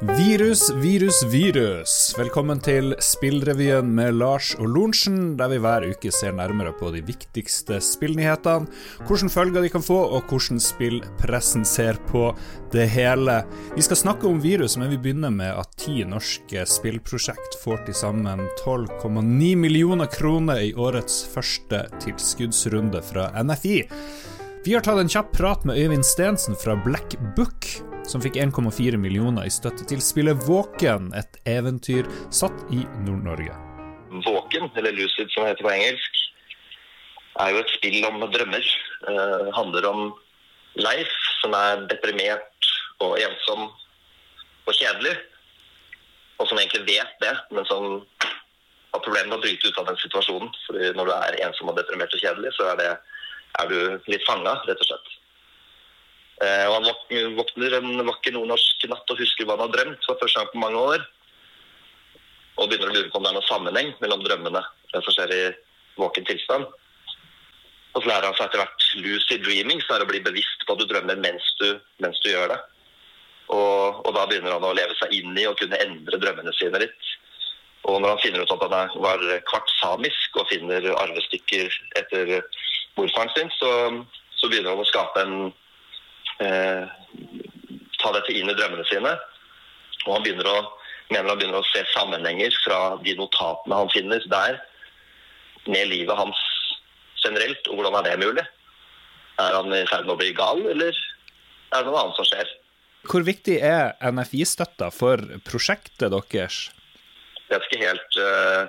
Virus, virus, virus. Velkommen til Spillrevyen med Lars og Lorentzen, der vi hver uke ser nærmere på de viktigste spillnyhetene, hvilke følger de kan få, og hvordan spillpressen ser på det hele. Vi skal snakke om virus, men vi begynner med at ti norske spillprosjekt får til sammen 12,9 millioner kroner i årets første tilskuddsrunde fra NFI. Vi har tatt en kjapp prat med Øyvind Stensen fra Black Book som fikk 1,4 millioner i støtte til spillet Våken, et eventyr satt i Nord-Norge. Våken, eller Lucid som det heter på engelsk, er jo et spill om drømmer. Det uh, handler om Leif, som er deprimert og ensom og kjedelig. Og som egentlig vet det, men som har problemer med å bryte ut av den situasjonen. Fordi når du er ensom og deprimert og kjedelig, så er, det, er du litt fanga, rett og slett. Eh, og han våkner en vakker nordnorsk natt og husker hva han har drømt for første gang på mange år. Og begynner å lure på om det er noen sammenheng mellom drømmene det som skjer i våken tilstand. Og så lærer han seg etter hvert lucid dreaming, så er det å bli bevisst på at du drømmer mens du, mens du gjør det. Og, og, da begynner han å leve seg inn i og kunne endre drømmene sine litt. Og når han finner ut at han var kvart samisk og finner arvestykker etter morfaren sin, så, så begynner han å skape en ta dette inn i drømmene sine. Og han begynner å, mener han begynner å se sammenhenger fra de notatene han finner der, med livet hans generelt. Og hvordan er det mulig? Er han i ferd med å bli gal, eller er det noe annet som skjer? Hvor viktig er NFI-støtta for prosjektet deres? Jeg vet ikke helt uh,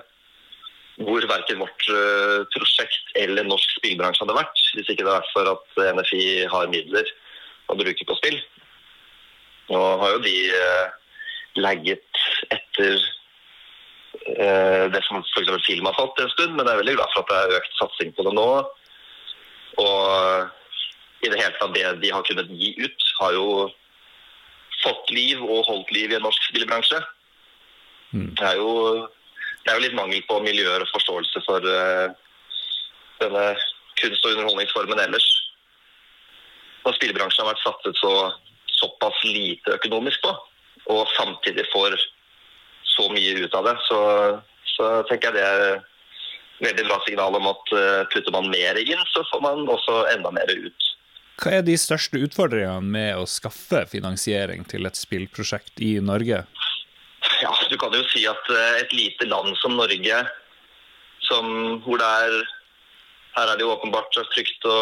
hvor verken vårt uh, prosjekt eller norsk spillbransje hadde vært, hvis ikke det hadde vært for at NFI har midler å bruke på spill. Nå har jo de eh, legget etter eh, det som f.eks. film har fått en stund, men jeg er veldig glad for at det er økt satsing på det nå. Og i det hele tatt det de har kunnet gi ut, har jo fått liv og holdt liv i en norsk spillbransje. Mm. Det, er jo, det er jo litt mangel på miljøer og forståelse for uh, denne kunst- og underholdningsformen ellers når spillebransjen har vært satset så, såpass lite økonomisk på, og samtidig får så mye ut av det, så, så tenker jeg det er veldig bra signal om at uh, putter man mer inn, så får man også enda mer ut. Hva er de største utfordringene med å skaffe finansiering til et spillprosjekt i Norge? Ja, Du kan jo si at uh, et lite land som Norge, som, hvor det er her er det jo åpenbart trygt å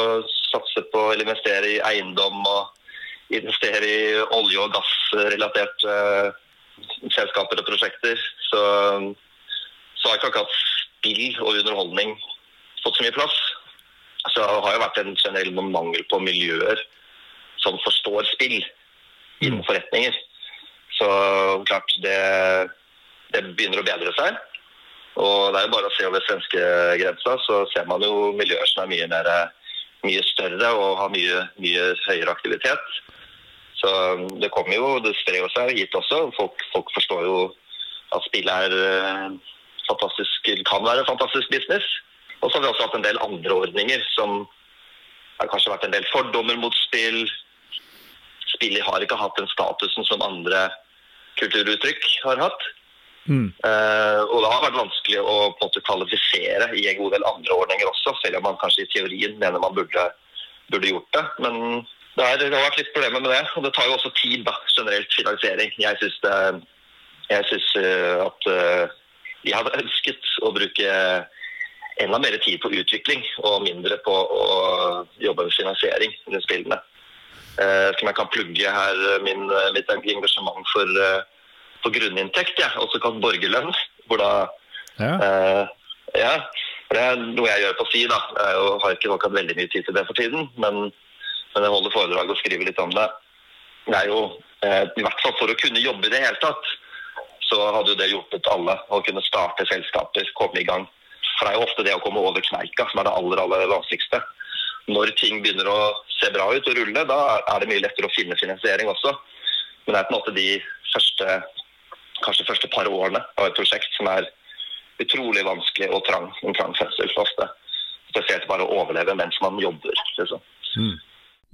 satse på eller investere i eiendom og investere i olje- og gassrelaterte uh, selskaper og prosjekter. Så, så har ikke akkurat spill og underholdning fått så mye plass. Så det har jo vært en generell mangel på miljøer som forstår spill innen mm. forretninger. Så klart, det, det begynner å bedre seg. Og det er jo bare å se over svenskegrensa, så ser man jo miljøer som er mye, mer, mye større og har mye, mye, høyere aktivitet. Så det kommer jo, det sprer seg hit også. Folk, folk forstår jo at spill er eh, fantastisk, kan være fantastisk business. Og så har vi også hatt en del andre ordninger som har kanskje vært en del fordommer mot spill. Spillet har ikke hatt den statusen som andre kulturuttrykk har hatt. Mm. Uh, og det har vært vanskelig å på en måte kvalifisere i en god del andre ordninger også, selv om man kanskje i teorien mener man burde, burde gjort det. Men det, er, det, har vært litt problemer med det. Og det tar jo også tid, da, generelt finansiering. Jeg syns, uh, at uh, hadde ønsket å bruke enda mer tid på utvikling og mindre på å jobbe med finansiering under spillene. Uh, som jeg kan plugge her min, mitt engasjement for på grunninntekt, ja, også kalt borgerlønn. Hvor da ja. Eh, ja. Det er noe jeg gjør på si, da. Jeg har ikke nok hatt veldig mye tid til det for tiden, men, men jeg holder foredrag og skriver litt om det. Det er jo, eh, i hvert fall for å kunne jobbe i det hele tatt, så hadde jo det hjulpet alle å kunne starte selskaper, komme i gang. For det er jo ofte det å komme over kneika som er det aller, aller vanskeligste. Når ting begynner å se bra ut og rulle, da er det mye lettere å finne finansiering også. Men det er på en måte de første kanskje første par årene av et prosjekt som er utrolig vanskelig og trang. En trang fødsel ofte. Spesielt bare å overleve mens man jobber. Liksom. Mm.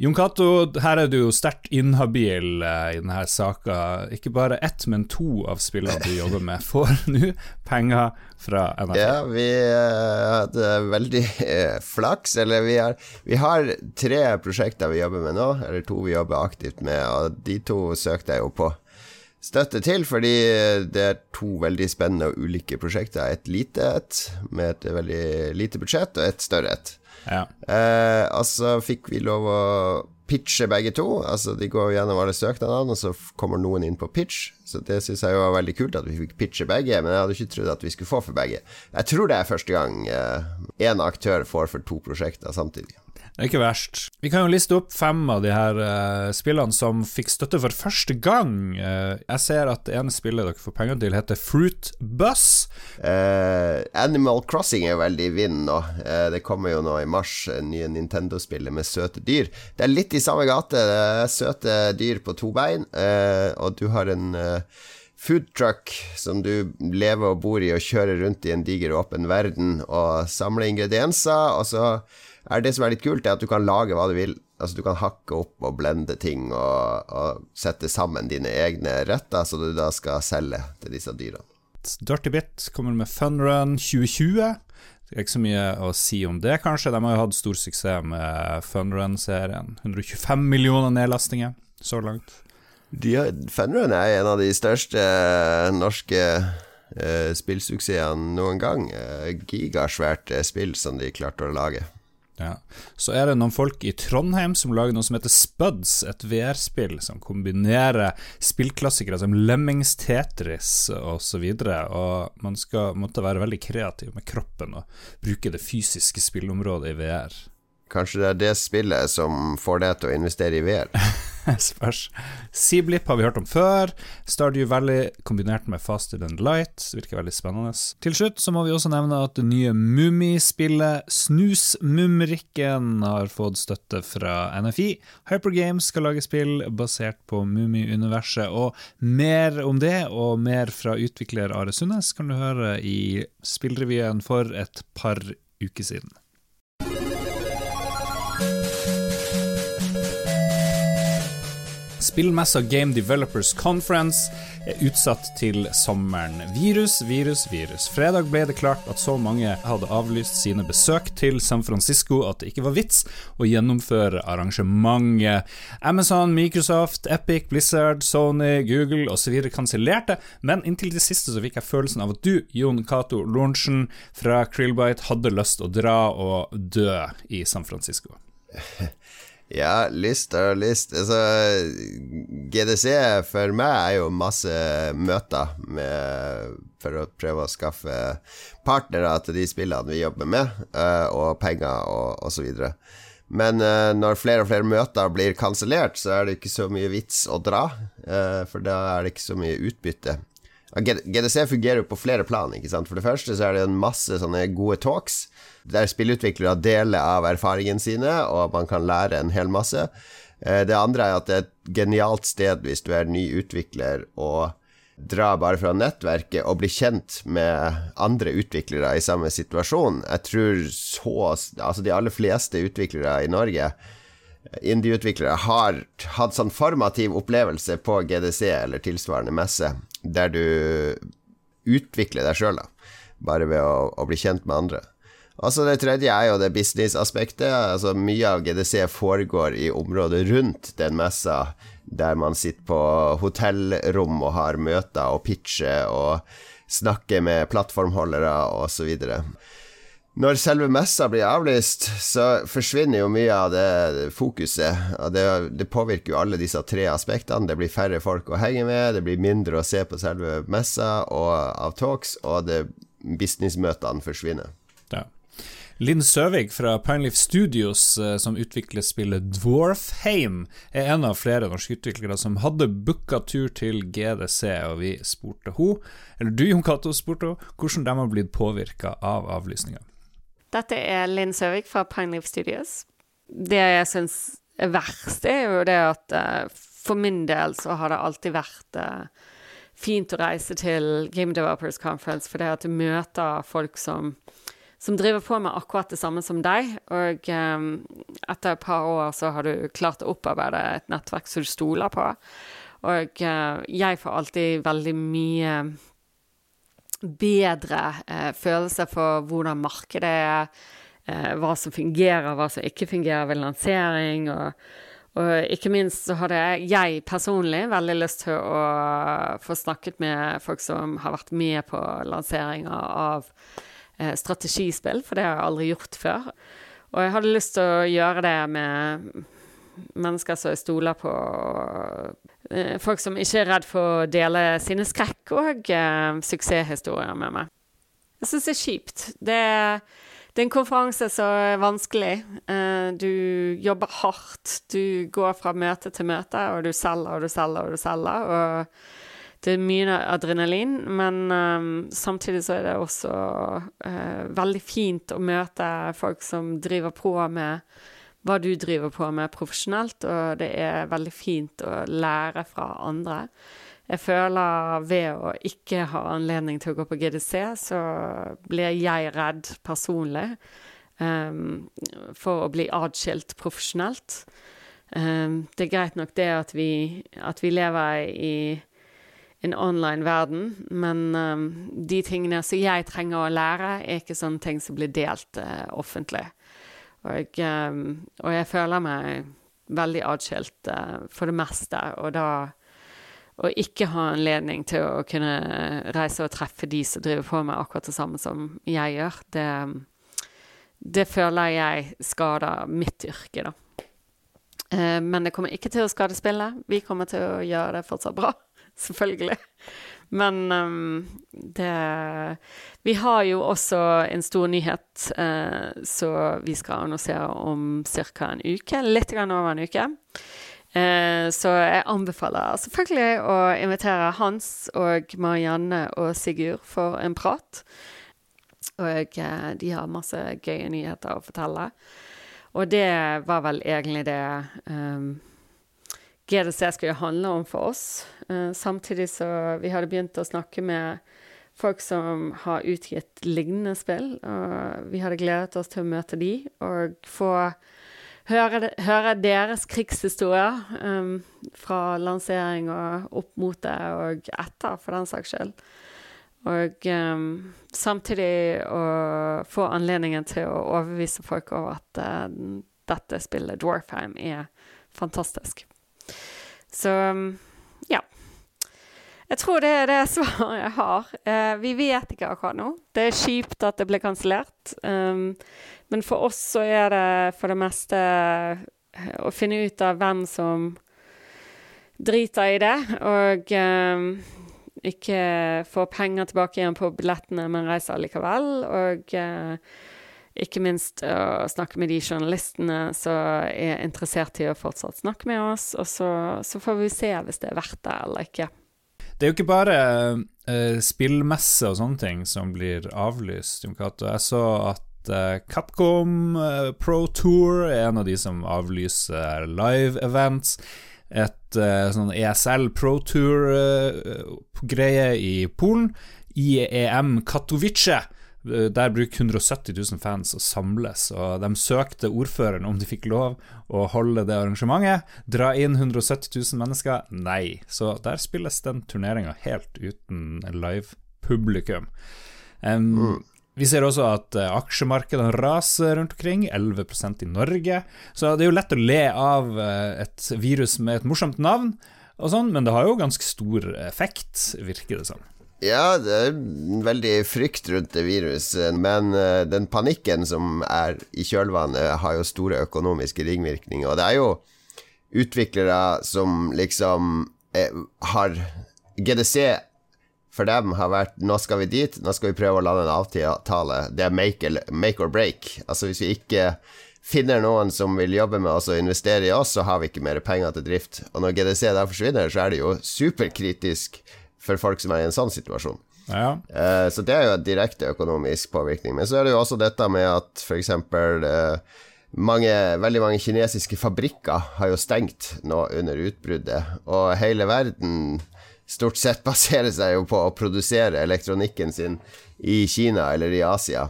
Jon Cato, her er du jo sterkt inhabil eh, i denne saka. Ikke bare ett, men to av spillene du jobber med, får nå penger fra NRK. Ja, vi hadde veldig uh, flaks. Eller vi har, vi har, tre prosjekter vi jobber med nå, eller to vi jobber aktivt med, og de to søkte jeg jo på støtte til, fordi det er to veldig spennende og ulike prosjekter. Et lite et med et veldig lite budsjett, og et større et. Ja. Eh, og så fikk vi lov å pitche begge to. Altså De går gjennom alle søknadene, og så kommer noen inn på pitch. Så det syns jeg var veldig kult at vi fikk pitche begge, men jeg hadde ikke trodd at vi skulle få for begge. Jeg tror det er første gang én eh, aktør får for to prosjekter samtidig. Det er ikke verst. Vi kan jo liste opp fem av de her uh, spillene som fikk støtte for første gang. Uh, jeg ser at det ene spillet dere får penger til, heter Fruit Bus. Uh, Animal Crossing er veldig i vinden nå. det kommer jo nå i mars nye Nintendo-spillet med søte dyr. Det er litt i samme gate. Det er søte dyr på to bein, og du har en foodtruck som du lever og bor i og kjører rundt i en diger, åpen verden og samler ingredienser. Og så er det som er litt kult, er at du kan lage hva du vil. Altså Du kan hakke opp og blende ting og, og sette sammen dine egne retter, så du da skal selge til disse dyrene. Dirty Bit kommer med Funrun 2020. Det er ikke så mye å si om det, kanskje. De har jo hatt stor suksess med Funrun-serien. 125 millioner nedlastinger så langt. Funrun er en av de største norske uh, spillsuksessene noen gang. Uh, gigasvært spill som de klarte å lage. Ja. Så er det noen folk i Trondheim som lager noe som heter Spuds, et VR-spill som kombinerer spillklassikere som Lemmings Tetris osv. Og, så og man skal måtte være veldig kreativ med kroppen og bruke det fysiske spillområdet i VR. Kanskje det er det spillet som får deg til å investere i VR? Spørs. Seablip har vi hørt om før. Stardew Valley kombinert med Faster Than Light virker veldig spennende. Til slutt så må vi også nevne at det nye Mummispillet Snusmumrikken har fått støtte fra NFI. Hypergames skal lage spill basert på Mummi-universet, og mer om det og mer fra utvikler Are Sundnes kan du høre i Spillrevyen for et par uker siden. Spillmessa Game Developers Conference er utsatt til sommeren. Virus, virus, virus. Fredag ble det klart at så mange hadde avlyst sine besøk til San Francisco at det ikke var vits å gjennomføre arrangementet. Amazon, Microsoft, Epic, Blizzard, Sony, Google osv. kansellerte, men inntil det siste så fikk jeg følelsen av at du, Jon Cato Lorentzen fra Krillbite, hadde lyst å dra og dø i San Francisco. Ja, lyst og lyst. Altså, GDC for meg er jo masse møter med, for å prøve å skaffe partnere til de spillene vi jobber med, uh, og penger og osv. Men uh, når flere og flere møter blir kansellert, så er det ikke så mye vits å dra, uh, for da er det ikke så mye utbytte. GDC fungerer jo på flere plan. ikke sant? For det første så er det en masse sånne gode talks der spillutviklere deler av erfaringene sine, og man kan lære en hel masse. Eh, det andre er at det er et genialt sted hvis du er ny utvikler og dra bare fra nettverket og bli kjent med andre utviklere i samme situasjon. Jeg tror så Altså, de aller fleste utviklere i Norge, indie-utviklere, har hatt sånn formativ opplevelse på GDC eller tilsvarende messe, der du utvikler deg sjøl, bare ved å, å bli kjent med andre. Altså Det tredje er jo det businessaspektet. Altså Mye av GDC foregår i området rundt den messa, der man sitter på hotellrom og har møter og pitcher og snakker med plattformholdere osv. Når selve messa blir avlyst, så forsvinner jo mye av det fokuset. Det, det, påvirker jo alle disse tre aspektene. Det blir færre folk å henge med, det blir mindre å se på selve messa og av talks, og businessmøtene forsvinner. Linn Søvik fra Pineleaf Studios, eh, som utvikler spillet Dwarfheim, er en av flere norske utviklere som hadde booka tur til GDC, og vi spurte henne, eller du Jon Cato spurte henne, hvordan de har blitt påvirka av avlysninga. Dette er Linn Søvik fra Pineleaf Studios. Det jeg syns er verst, er jo det at uh, for min del så har det alltid vært uh, fint å reise til Game Developers Conference, for det at du møter folk som som driver på med akkurat det samme som deg. Og um, etter et par år så har du klart å opparbeide et nettverk som du stoler på. Og uh, jeg får alltid veldig mye bedre eh, følelse for hvordan markedet er, eh, hva som fungerer, hva som ikke fungerer ved lansering. og og ikke minst så hadde jeg personlig veldig lyst til å få snakket med folk som har vært med på lanseringer av eh, strategispill, for det har jeg aldri gjort før. Og jeg hadde lyst til å gjøre det med mennesker som jeg stoler på. Eh, folk som ikke er redd for å dele sine skrekk og eh, suksesshistorier med meg. Jeg syns det er kjipt. Det det er en konferanse som er vanskelig. Eh, du jobber hardt. Du går fra møte til møte, og du selger og du selger og du selger. Og det er mye adrenalin, men eh, samtidig så er det også uh, veldig fint å møte folk som driver på med hva du driver på med profesjonelt, og det er veldig fint å lære fra andre. Jeg føler ved å ikke ha anledning til å gå på GDC, så blir jeg redd personlig um, for å bli atskilt profesjonelt. Um, det er greit nok det at vi, at vi lever i en online verden, men um, de tingene som jeg trenger å lære, er ikke sånne ting som blir delt uh, offentlig. Og, um, og, jeg føler meg veldig atskilt uh, for det meste, og da å ikke ha anledning til å kunne reise og treffe de som driver på med akkurat det samme som jeg gjør, det, det føler jeg skader mitt yrke, da. Eh, men det kommer ikke til å skade spillet. Vi kommer til å gjøre det fortsatt bra, selvfølgelig. Men um, det Vi har jo også en stor nyhet uh, så vi skal annonsere om ca. en uke. Litt over en uke. Uh, så jeg anbefaler selvfølgelig å invitere Hans og Marianne og Sigurd for en prat. Og uh, de har masse gøye nyheter å fortelle. Og det var vel egentlig det um, GDC skulle handle om for oss. Uh, samtidig så vi hadde begynt å snakke med folk som har utgitt lignende spill. Og vi hadde gledet oss til å møte de og få høre, høre deres krigshistorier um, fra lansering og opp mot det, og etter, for den saks skyld. Og um, samtidig å få anledningen til å overbevise folk over at uh, dette spillet, Dwarfheim, er fantastisk. Så ja. Jeg tror det er det svaret jeg har. Uh, vi vet ikke akkurat nå. Det er kjipt at det ble kansellert. Um, men for oss så er det for det meste eh, å finne ut av hvem som driter i det, og um, ikke får penger tilbake igjen på billettene, men reiser likevel. Og uh, ikke minst å snakke med de journalistene som er interessert i å fortsatt snakke med oss. Og så, så får vi se hvis det er verdt det eller ikke. Det er jo ikke bare uh, spillmesse og sånne ting som blir avlyst. Jeg så at Eh, Capcom eh, Pro Tour er en av de som avlyser live events. Et sånn ESL Pro Tour-greie i Polen. IEM Katowice. Der bruker 170 000 fans å samles, og de søkte ordføreren om de fikk lov å holde det arrangementet. Dra inn 170 000 mennesker? Nei. Så der spilles den turneringa helt uten live-publikum. Um, mm. Vi ser også at uh, aksjemarkedene raser rundt omkring, 11 i Norge. Så det er jo lett å le av uh, et virus med et morsomt navn, og sånn, men det har jo ganske stor effekt, virker det som. Ja, det er veldig frykt rundt det viruset, men uh, den panikken som er i kjølvannet, har jo store økonomiske ringvirkninger. Og det er jo utviklere som liksom har GDC for dem har vært nå skal vi dit, nå skal vi prøve å lande en avtale. Det er make, make, or break. Altså Hvis vi ikke finner noen som vil jobbe med oss og investere i oss, så har vi ikke mer penger til drift. Og når GDC da forsvinner, så er det jo superkritisk for folk som er i en sånn situasjon. Ja. Uh, så det er jo en direkte økonomisk påvirkning. Men så er det jo også dette med at f.eks. Uh, mange, veldig mange kinesiske fabrikker har jo stengt nå under utbruddet, og hele verden stort sett baserer seg jo på å produsere elektronikken sin i Kina eller i Asia.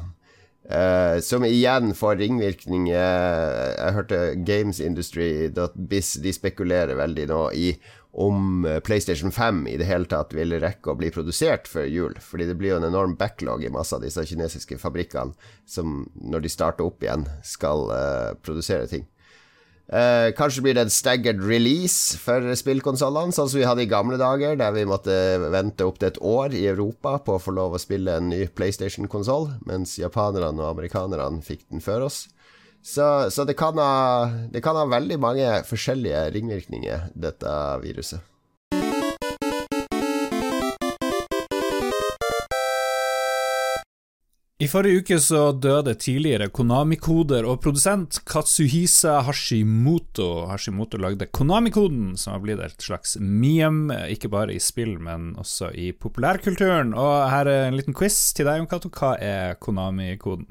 Uh, som igjen får ringvirkninger Jeg hørte gamesindustry.biz de spekulerer veldig nå i om PlayStation 5 i det hele tatt vil rekke å bli produsert før jul. Fordi det blir jo en enorm backlog i masse av disse kinesiske fabrikkene som når de starter opp igjen, skal uh, produsere ting. Uh, kanskje blir det en staggered release for spillkonsollene, sånn som vi hadde i gamle dager, der vi måtte vente opptil et år i Europa på å få lov å spille en ny PlayStation-konsoll, mens japanerne og amerikanerne fikk den før oss. Så, så det, kan ha, det kan ha veldig mange forskjellige ringvirkninger, dette viruset. I forrige uke så døde tidligere Konami-koder og produsent Katsuhisa Hashimoto. Hashimoto lagde Konami-koden, som har blitt et slags meme, ikke bare i spill, men også i populærkulturen. Og her er en liten quiz til deg, Jon Cato. Hva er Konami-koden?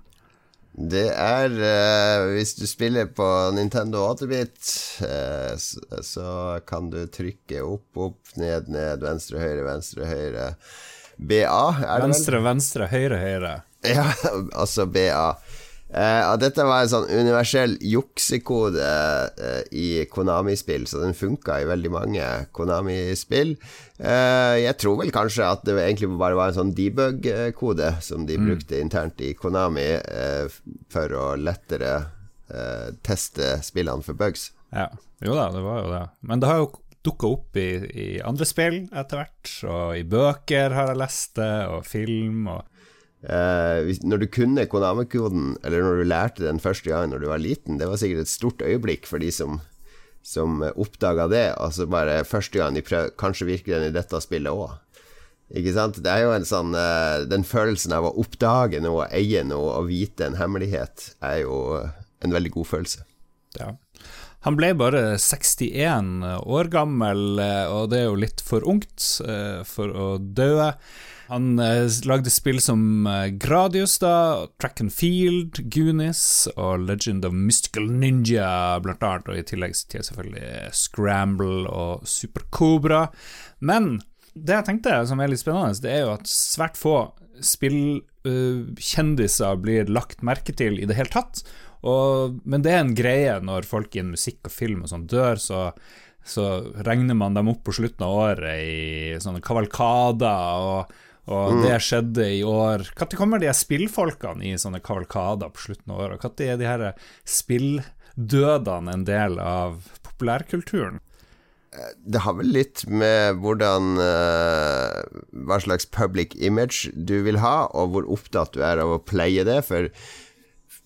Det er uh, Hvis du spiller på Nintendo 8-bit, uh, så, så, kan du trykke opp, opp, ned, ned, venstre, høyre, venstre, høyre. BA, er det vel? Venstre, venstre, høyre, høyre. Ja, altså BA. Eh, dette var en sånn universell juksekode uh, i Konami-spill, så den funka i veldig mange Konami-spill. Uh, jeg tror vel kanskje at det egentlig bare var en sånn debug-kode som de mm. brukte internt i Konami eh, for å lettere eh, teste spillene for bugs. Ja, jo da, det var jo det. Men det har jo dukka opp i, i, andre spill etter hvert, og i bøker har jeg lest det, og film. og Uh, når du kunne Konami-koden, eller når du lærte den første gang når du var liten, det var sikkert et stort øyeblikk for de som, som oppdaga det. Altså bare første gang de prøv, Kanskje virker den i dette spillet òg. Ikke sant? Det er jo en sånn uh, Den følelsen av å oppdage noe, eie noe og vite en hemmelighet, er jo en veldig god følelse. Ja. Han ble bare 61 år gammel, eh, og det er jo litt for ungt for å dø. Han eh, lagde spill som eh, Gradius, da, Track and Field, Goonies og Legend of Mystical Ninja, blant annet, og i tillegg til selvfølgelig Scramble og Super Cobra. Men det jeg tenkte som er litt spennende, det er jo at svært få spillkjendiser uh, blir lagt merke til i det hele tatt. Og, men det er en greie når folk innen musikk og film og sånn dør, så så regner man dem opp på slutten av året i sånne kavalkader. og og mm. det skjedde i år. Når kommer de spillfolkene i sånne kavalkader på slutten av året? Når er de her spilldødene en del av populærkulturen? Det har vel litt med hvordan uh, Hva slags public image du vil ha, og hvor opptatt du er av å pleie det. For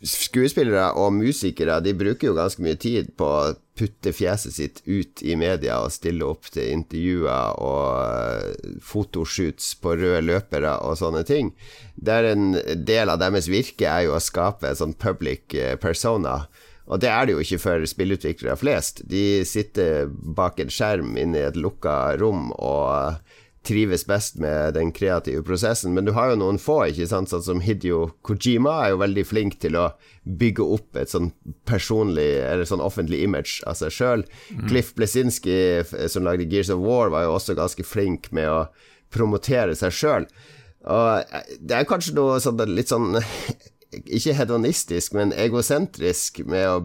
skuespillere og musikere De bruker jo ganske mye tid på putte fjeset sitt ut i media og stille opp til intervjuer og eh, fotoshoots på røde løpere og sånne ting. Det er en del av deres virke er jo å skape en sånn public eh, persona. Og det er det jo ikke for spillutviklere flest. De sitter bak en skjerm inne i et lukka rom og trives best med den kreative prosessen. Men du har jo noen få, ikke sant, sånn som Hidio Kojima er jo veldig flink til å bygge opp et sånn personlig, eller sånn offentlig image av seg sjøl. Mm. Cliff Blesinski, som lagde Gears of War, var jo også ganske flink med å promotere seg sjøl. Og eh, det er kanskje noe sånn litt sånn Ikke hedonistisk, men egosentrisk med å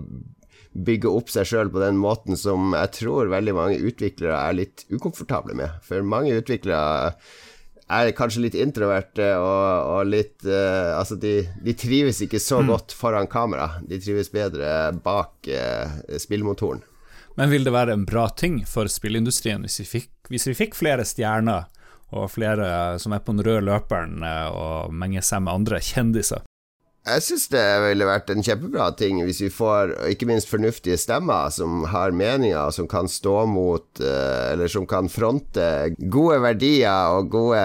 bygge opp seg sjøl på den måten som jeg tror veldig mange utviklere er litt ukomfortable med. For mange utviklere er kanskje litt introverte og, og litt uh, Altså, de, de, trives ikke så mm. godt foran kamera. De trives bedre bak uh, spillmotoren. Men vil det være en bra ting for spillindustrien hvis vi fikk, hvis vi fikk flere stjerner? Og flere som er på den røde løperen eh, og menger seg med andre kjendiser? Jeg syns det ville vært en kjempebra ting hvis vi får ikke minst fornuftige stemmer som har meninger, som kan stå mot eh, Eller som kan fronte gode verdier og gode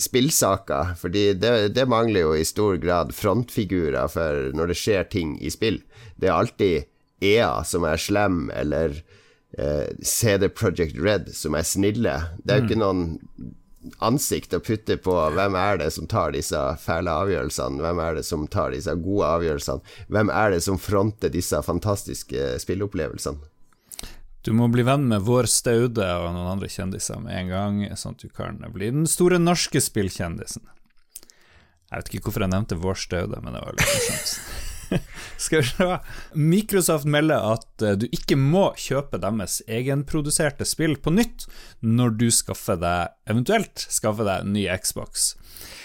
spillsaker. Fordi det, det mangler jo i stor grad frontfigurer for når det skjer ting i spill. Det er alltid EA som er slem, eller eh, CD Project Red som er snille. Det er jo ikke mm. noen ansikt å putte på hvem er det som tar disse fæle avgjørelsene, hvem er det som tar disse gode avgjørelsene, hvem er det som fronter disse fantastiske spilleopplevelsene. Du må bli venn med Vår Staude og noen andre kjendiser med en gang, sånn at du kan bli den store norske spillkjendisen. Jeg vet ikke hvorfor jeg nevnte Vår Staude, men det var litt morsomt. Skal vi se. Microsoft melder at eh, du ikke må kjøpe deres egenproduserte spill på nytt når du skaffer deg, eventuelt skaffer deg ny Xbox.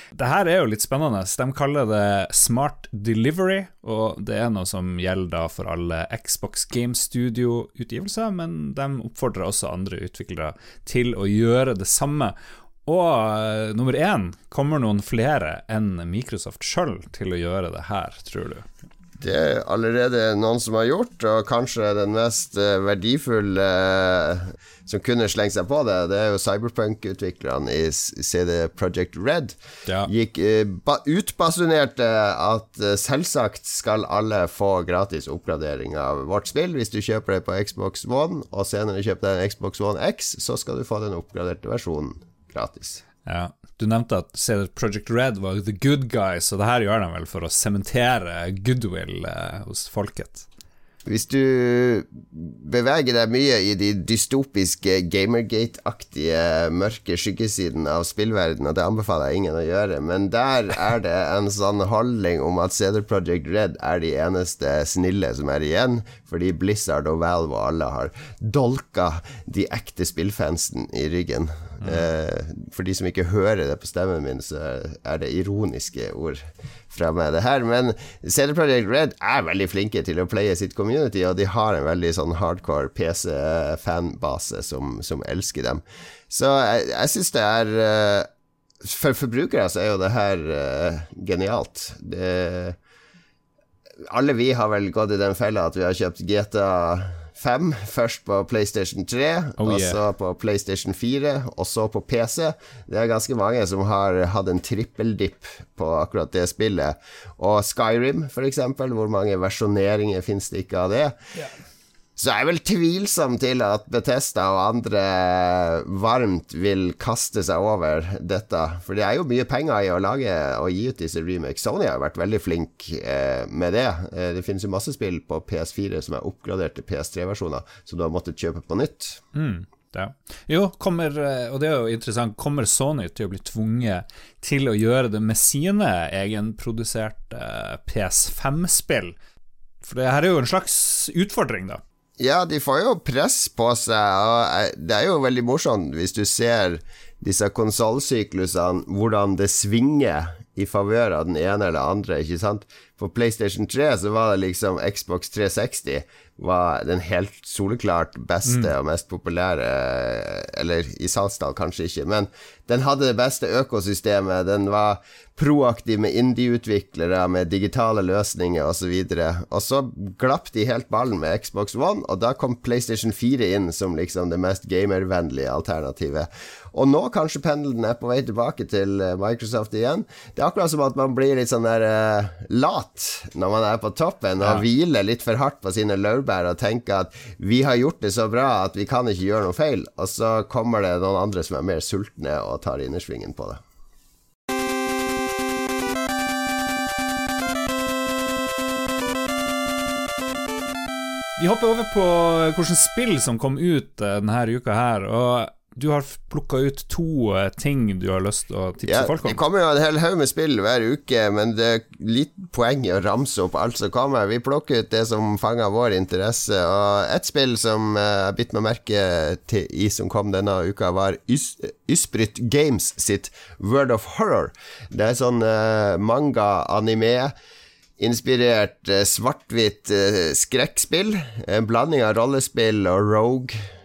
Det her er jo litt spennende. De kaller det Smart Delivery, og det er noe som gjelder for alle Xbox Game Studio-utgivelser, men de oppfordrer også andre utviklere til å gjøre det samme. Og uh, nummer én, kommer noen flere enn Microsoft sjøl til å gjøre det her, tror du? Det er allerede noen som har gjort, og kanskje den mest uh, verdifulle uh, som kunne slengt seg på det, det er jo Cyberpunk-utviklerne i CD Project Red. Ja. Gikk utbasunerte at selvsagt skal alle få gratis oppgradering av vårt spill. Hvis du kjøper det på Xbox One, og senere kjøper deg en Xbox One X, så skal du få den oppgraderte versjonen gratis. Ja. Du nevnte at CD Project Red var the good guys, og det her gjør de vel for å sementere goodwill eh, hos folket? Hvis du beveger deg mye i de dystopiske Gamergate-aktige mørke skyggesiden av spillverden, og det anbefaler jeg ingen å gjøre, men der er det en sånn holdning om at CD Project Red er de eneste snille som er igjen, fordi Blizzard og Valve og alle har dolka de ekte spillfansen i ryggen. Eh, for de som ikke hører det på stemmen min, så er det ironiske ord fra meg, det her. Men CD Projekt Red er veldig flinke til å playe sitt community, og de har en veldig sånn hardcore PC-fanbase som, som, elsker dem. Så jeg, jeg syns det er uh, For forbrukere så er jo det her uh, genialt. Det, alle vi har vel gått i den fella at vi har kjøpt GTA 5. Først på PlayStation 3, oh, yeah. og så på PlayStation 4, og så på PC. Det er ganske mange som har hatt en trippeldipp på akkurat det spillet. Og Skyrim, for eksempel. Hvor mange versjoneringer finnes det ikke av det? Yeah. Så jeg er vel tvilsom til at Betesta og andre varmt vil kaste seg over dette. For det er jo mye penger i å lage og gi ut disse remakes. Sony har vært veldig flink eh, med det. Eh, det finnes jo masse spill på PS4 som er oppgradert til PS3-versjoner, som du har måttet kjøpe på nytt. Mm. Ja. Jo, kommer, eh, og det er jo interessant, kommer Sony til å bli tvunget til å gjøre det med sine egenproduserte PS5-spill? For det her er jo en slags utfordring, da. Ja, de får jo press på seg, og det er jo veldig morsomt hvis du ser disse konsollsyklusene, hvordan det svinger i favør av den ene eller andre, ikke sant? På PlayStation 3 så var det liksom Xbox 360 var den helt soleklart beste mm. og mest populære Eller i salgstall kanskje ikke, men den hadde det beste økosystemet. Den var proaktiv med indie-utviklere, med digitale løsninger osv. Og, så og så glapp de helt ballen med Xbox One, og da kom PlayStation 4 inn som liksom det mest gamervennlige alternativet. Og nå kanskje pendelen er på vei tilbake til eh, Microsoft igjen. Det er akkurat som at man blir litt sånn der uh, lat når man er på toppen, og ja. hviler litt for hardt på sine laurbær og tenker at vi har gjort det så bra at vi kan ikke gjøre noe feil, og så kommer det noen andre som er mer sultne og tar innersvingen på det. Vi hopper over på hvilke spill som kom ut eh, denne uka her. Og du har plukka ut to eh, ting du har lyst til å tipse ja, folk om. Det kommer jo en hel haug med spill hver uke, men det er litt poeng i å ramse opp alt som kommer. Vi plukker ut det som fanger vår interesse. Og et spill som eh, jeg bitt meg merke til i som kom denne uka, var Ys Ysbryt Games sitt World of Horror. Det er sånn uh, manga-anime. Inspirert svart-hvitt skrekkspill. En blanding av rollespill og rogue Eh,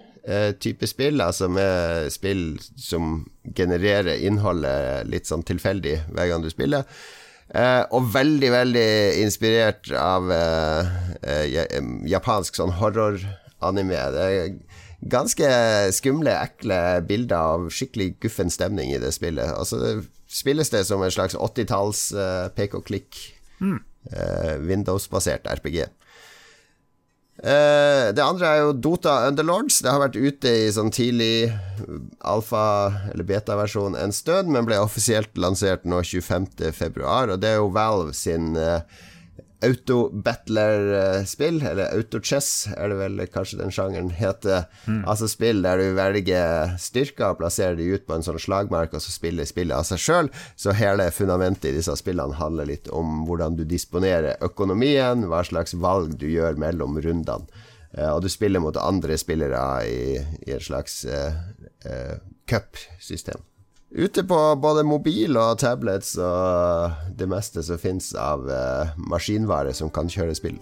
type spill, altså med spill som genererer innholdet litt sånn tilfeldig hver gang du spiller. Eh, og veldig, veldig inspirert av eh, uh, japansk sånn horror-anime. Det er ganske skumle, ekle bilder av skikkelig guffen stemning i det spillet. Altså det spilles det som en slags 80-talls pek og klikk, mm. Windows-basert RPG. Uh, det andre er jo Dota Underlords. Det har vært ute i sånn tidlig alfa- eller beta-versjon en stund, men ble offisielt lansert nå 25.2. Og det er jo Valve sin uh, auto-battler-spill, eller auto-chess er det vel kanskje den sjangeren heter. Mm. Altså spill der du velger styrker og plasserer de ut på en sånn slagmark, og så spiller spillet av seg sjøl. Så hele fundamentet i disse spillene handler litt om hvordan du disponerer økonomien, hva slags valg du gjør mellom rundene. Uh, og du spiller mot andre spillere i, i et slags uh, uh, cup-system. Ute på både mobil og tablets og det meste som fins av uh, maskinvare som kan kjøre spill.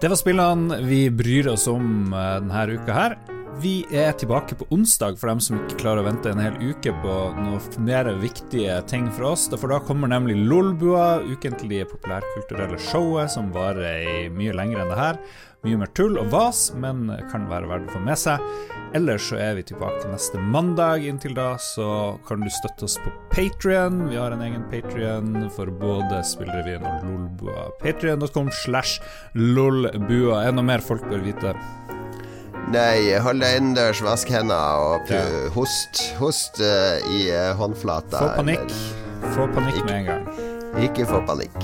Det var spillene vi bryr oss om uh, denne uka her. Vi er tilbake på onsdag for dem som ikke klarer å vente en hel uke på noe mer viktige ting fra oss. For da kommer nemlig Lolbua, ukentlige populærkulturelle showet som varer mye lenger enn det her. Mye mer tull og vas, men kan være verdt å få med seg. Ellers så er vi tilbake neste mandag. Inntil da så kan du støtte oss på Patrion. Vi har en egen Patrion for både Spillrevyen og Lolbua. Patrion.com slash lolbua. Noe mer folk bør vite? Nei, hold deg innendørs, vask hendene og ja. host. Host uh, i uh, håndflata. Få panikk. Få panikk med en gang. Ikke få panikk.